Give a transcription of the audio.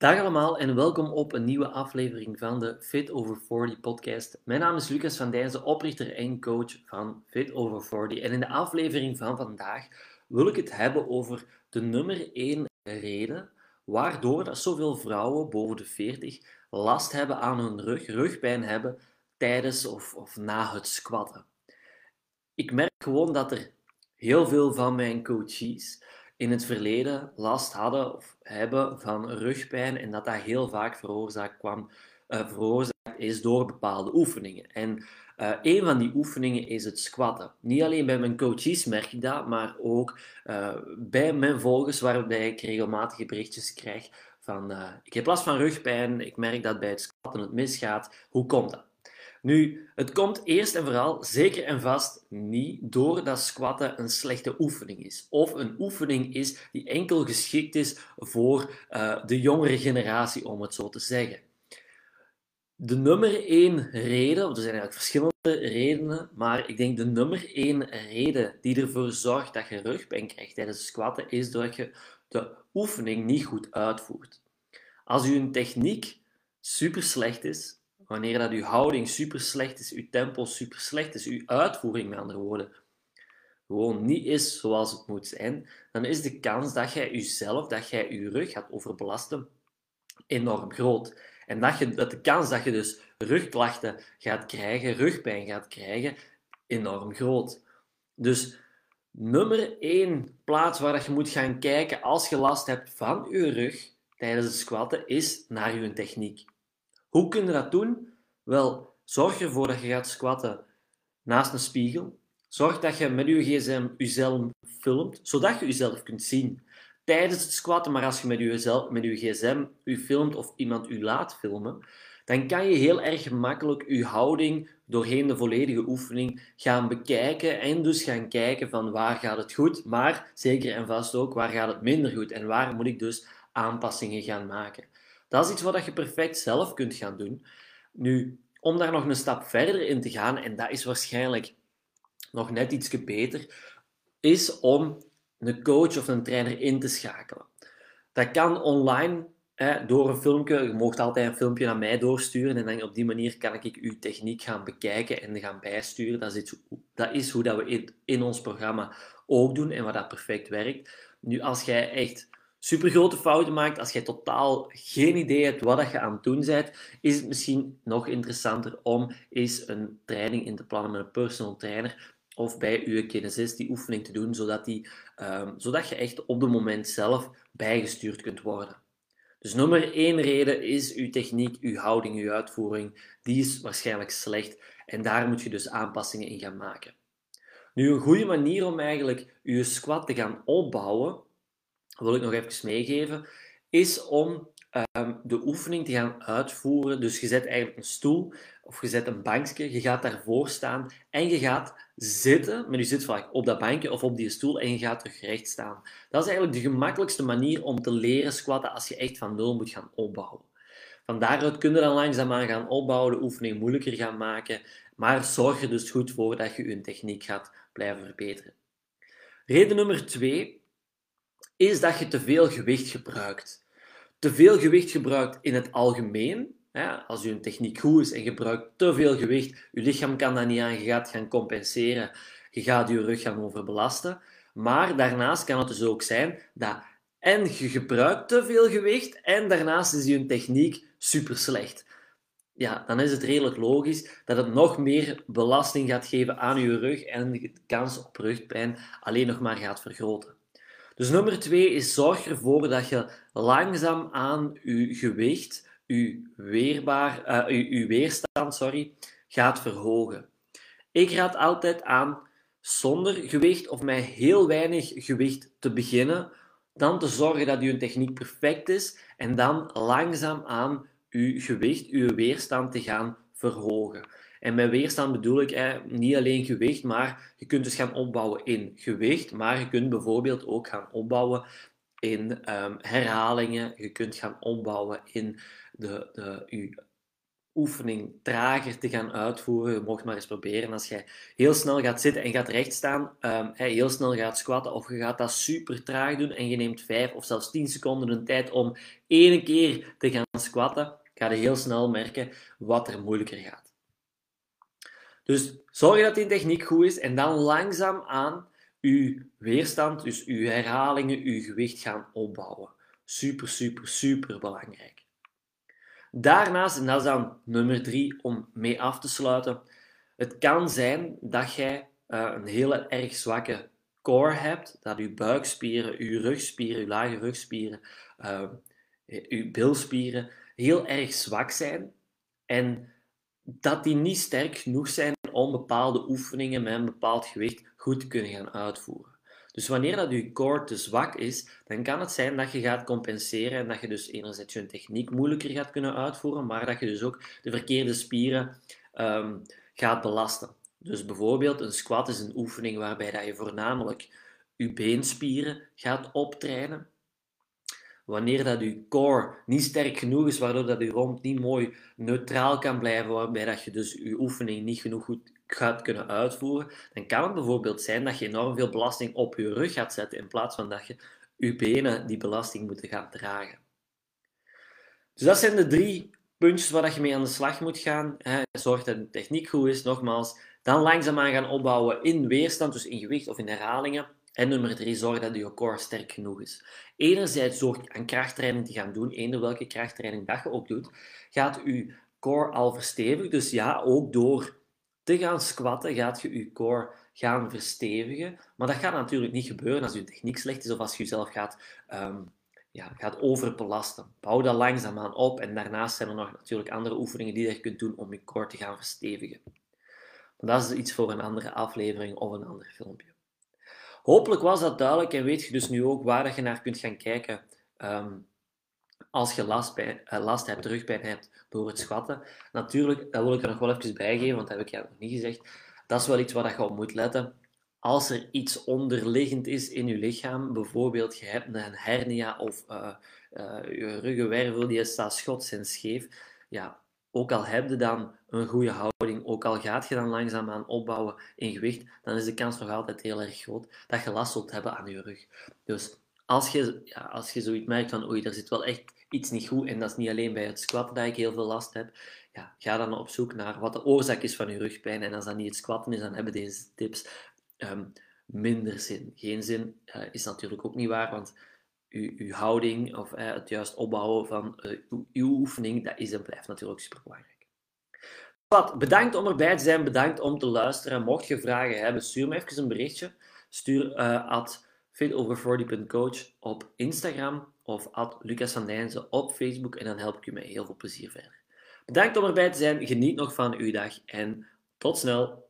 Dag allemaal en welkom op een nieuwe aflevering van de Fit Over 40 podcast. Mijn naam is Lucas van Dijzen, oprichter en coach van Fit Over 40. En in de aflevering van vandaag wil ik het hebben over de nummer 1 reden waardoor zoveel vrouwen boven de 40 last hebben aan hun rug, rugpijn hebben tijdens of, of na het squatten. Ik merk gewoon dat er heel veel van mijn coaches in het verleden last hadden of hebben van rugpijn en dat dat heel vaak veroorzaakt, kwam, uh, veroorzaakt is door bepaalde oefeningen. En uh, een van die oefeningen is het squatten. Niet alleen bij mijn coaches merk ik dat, maar ook uh, bij mijn volgers, waarbij ik regelmatig berichtjes krijg van ik heb last van rugpijn, ik merk dat bij het squatten het misgaat. Hoe komt dat? Nu, het komt eerst en vooral zeker en vast niet door dat squatten een slechte oefening is. Of een oefening is die enkel geschikt is voor uh, de jongere generatie, om het zo te zeggen. De nummer één reden, er zijn eigenlijk verschillende redenen, maar ik denk de nummer één reden die ervoor zorgt dat je rugpijn krijgt tijdens squatten, is dat je de oefening niet goed uitvoert. Als je techniek super slecht is, wanneer dat uw houding super slecht is, uw tempo super slecht is, uw uitvoering met andere woorden gewoon niet is zoals het moet zijn, dan is de kans dat jij jezelf, dat jij je rug gaat overbelasten, enorm groot. En dat, je, dat de kans dat je dus rugklachten gaat krijgen, rugpijn gaat krijgen, enorm groot. Dus nummer één plaats waar je moet gaan kijken als je last hebt van je rug tijdens het squatten, is naar je techniek. Hoe kun je dat doen? Wel, zorg ervoor dat je gaat squatten naast een spiegel. Zorg dat je met je gsm jezelf filmt, zodat je jezelf kunt zien tijdens het squatten. Maar als je met je, met je gsm je filmt of iemand je laat filmen, dan kan je heel erg gemakkelijk je houding doorheen de volledige oefening gaan bekijken en dus gaan kijken van waar gaat het goed, maar zeker en vast ook waar gaat het minder goed en waar moet ik dus aanpassingen gaan maken. Dat is iets wat je perfect zelf kunt gaan doen. Nu, om daar nog een stap verder in te gaan, en dat is waarschijnlijk nog net iets beter, is om een coach of een trainer in te schakelen. Dat kan online hè, door een filmpje. Je mag altijd een filmpje naar mij doorsturen en dan op die manier kan ik uw techniek gaan bekijken en gaan bijsturen. Dat is, dat is hoe dat we in, in ons programma ook doen en wat dat perfect werkt. Nu, als jij echt super grote fouten maakt, als je totaal geen idee hebt wat je aan het doen bent, is het misschien nog interessanter om eens een training in te plannen met een personal trainer of bij uw kinesist die oefening te doen, zodat, die, um, zodat je echt op het moment zelf bijgestuurd kunt worden. Dus nummer één reden is uw techniek, uw houding, uw uitvoering. Die is waarschijnlijk slecht en daar moet je dus aanpassingen in gaan maken. Nu, een goede manier om eigenlijk je squat te gaan opbouwen, wil ik nog even meegeven, is om um, de oefening te gaan uitvoeren. Dus je zet eigenlijk een stoel of je zet een bankje, je gaat daarvoor staan en je gaat zitten met je zitvlak op dat bankje of op die stoel en je gaat terug recht staan. Dat is eigenlijk de gemakkelijkste manier om te leren squatten als je echt van nul moet gaan opbouwen. Van daaruit kun je dan langzaamaan gaan opbouwen, de oefening moeilijker gaan maken, maar zorg er dus goed voor dat je je techniek gaat blijven verbeteren. Reden nummer twee is dat je te veel gewicht gebruikt. Te veel gewicht gebruikt in het algemeen. als je techniek goed is en gebruikt te veel gewicht, je lichaam kan dat niet aan, je gaat gaan compenseren, je gaat je rug gaan overbelasten. Maar daarnaast kan het dus ook zijn dat en je gebruikt te veel gewicht en daarnaast is je techniek super slecht. Ja, dan is het redelijk logisch dat het nog meer belasting gaat geven aan je rug en de kans op rugpijn alleen nog maar gaat vergroten. Dus nummer twee is zorg ervoor dat je langzaam aan je gewicht, je, weerbaar, uh, weerstand sorry, gaat verhogen. Ik raad altijd aan zonder gewicht of met heel weinig gewicht te beginnen, dan te zorgen dat je techniek perfect is en dan langzaam aan je gewicht, je weerstand te gaan verhogen. En met weerstand bedoel ik niet alleen gewicht, maar je kunt dus gaan opbouwen in gewicht, maar je kunt bijvoorbeeld ook gaan opbouwen in um, herhalingen. Je kunt gaan opbouwen in de, de, oefening trager te gaan uitvoeren. Je mocht maar eens proberen als jij heel snel gaat zitten en gaat rechtstaan, um, heel snel gaat squatten of je gaat dat super traag doen en je neemt 5 of zelfs 10 seconden de tijd om één keer te gaan squatten, ga je heel snel merken wat er moeilijker gaat. Dus zorg dat die techniek goed is en dan langzaam aan je weerstand, dus je herhalingen, je gewicht gaan opbouwen. Super, super, super belangrijk. Daarnaast, en dat is dan nummer drie om mee af te sluiten, het kan zijn dat jij uh, een hele erg zwakke core hebt, dat je buikspieren, je rugspieren, je lage rugspieren, uh, je bilspieren heel erg zwak zijn en dat die niet sterk genoeg zijn om bepaalde oefeningen met een bepaald gewicht goed te kunnen gaan uitvoeren. Dus wanneer dat je core te zwak is, dan kan het zijn dat je gaat compenseren en dat je dus enerzijds je techniek moeilijker gaat kunnen uitvoeren, maar dat je dus ook de verkeerde spieren um, gaat belasten. Dus bijvoorbeeld een squat is een oefening waarbij dat je voornamelijk je beenspieren gaat optrainen. Wanneer dat je core niet sterk genoeg is, waardoor dat je romp niet mooi neutraal kan blijven, waarbij dat je dus je oefening niet genoeg goed gaat kunnen uitvoeren, dan kan het bijvoorbeeld zijn dat je enorm veel belasting op je rug gaat zetten in plaats van dat je je benen die belasting moeten gaan dragen. Dus dat zijn de drie puntjes waar je mee aan de slag moet gaan. Zorg dat de techniek goed is, nogmaals. Dan langzaamaan gaan opbouwen in weerstand, dus in gewicht of in herhalingen. En nummer drie, zorg dat je core sterk genoeg is. Enerzijds zorg aan krachttraining te gaan doen, eender welke krachttraining dat je ook doet, gaat je core al verstevigen. Dus ja, ook door te gaan squatten gaat je je core gaan verstevigen. Maar dat gaat natuurlijk niet gebeuren als je techniek slecht is of als je jezelf gaat, um, ja, gaat overbelasten. Bouw dat langzaamaan op en daarnaast zijn er nog natuurlijk andere oefeningen die je kunt doen om je core te gaan verstevigen. Maar dat is iets voor een andere aflevering of een ander filmpje. Hopelijk was dat duidelijk en weet je dus nu ook waar je naar kunt gaan kijken um, als je last, bij, uh, last hebt, rugpijn hebt door het squatten. Natuurlijk, dat wil ik er nog wel even bijgeven, want dat heb ik jou nog niet gezegd. Dat is wel iets waar je op moet letten. Als er iets onderliggend is in je lichaam, bijvoorbeeld je hebt een hernia of uh, uh, je ruggenwervel die staat schots en scheef, ja, ook al heb je dan een goede houding, ook al gaat je dan langzaamaan opbouwen in gewicht, dan is de kans nog altijd heel erg groot dat je last zult hebben aan je rug. Dus als je, ja, als je zoiets merkt van oei, er zit wel echt iets niet goed en dat is niet alleen bij het squatten dat ik heel veel last heb, ja, ga dan op zoek naar wat de oorzaak is van je rugpijn. En als dat niet het squatten is, dan hebben deze tips ehm, minder zin. Geen zin uh, is natuurlijk ook niet waar, want uw, houding of uh, het juist opbouwen van uh, uw, oefening, dat is en blijft natuurlijk super belangrijk. Wat, bedankt om erbij te zijn, bedankt om te luisteren. Mocht je vragen hebben, stuur me even een berichtje. Stuur uh, at fitover40.coach op Instagram of at Lucas van op Facebook en dan help ik je met heel veel plezier verder. Bedankt om erbij te zijn, geniet nog van uw dag en tot snel!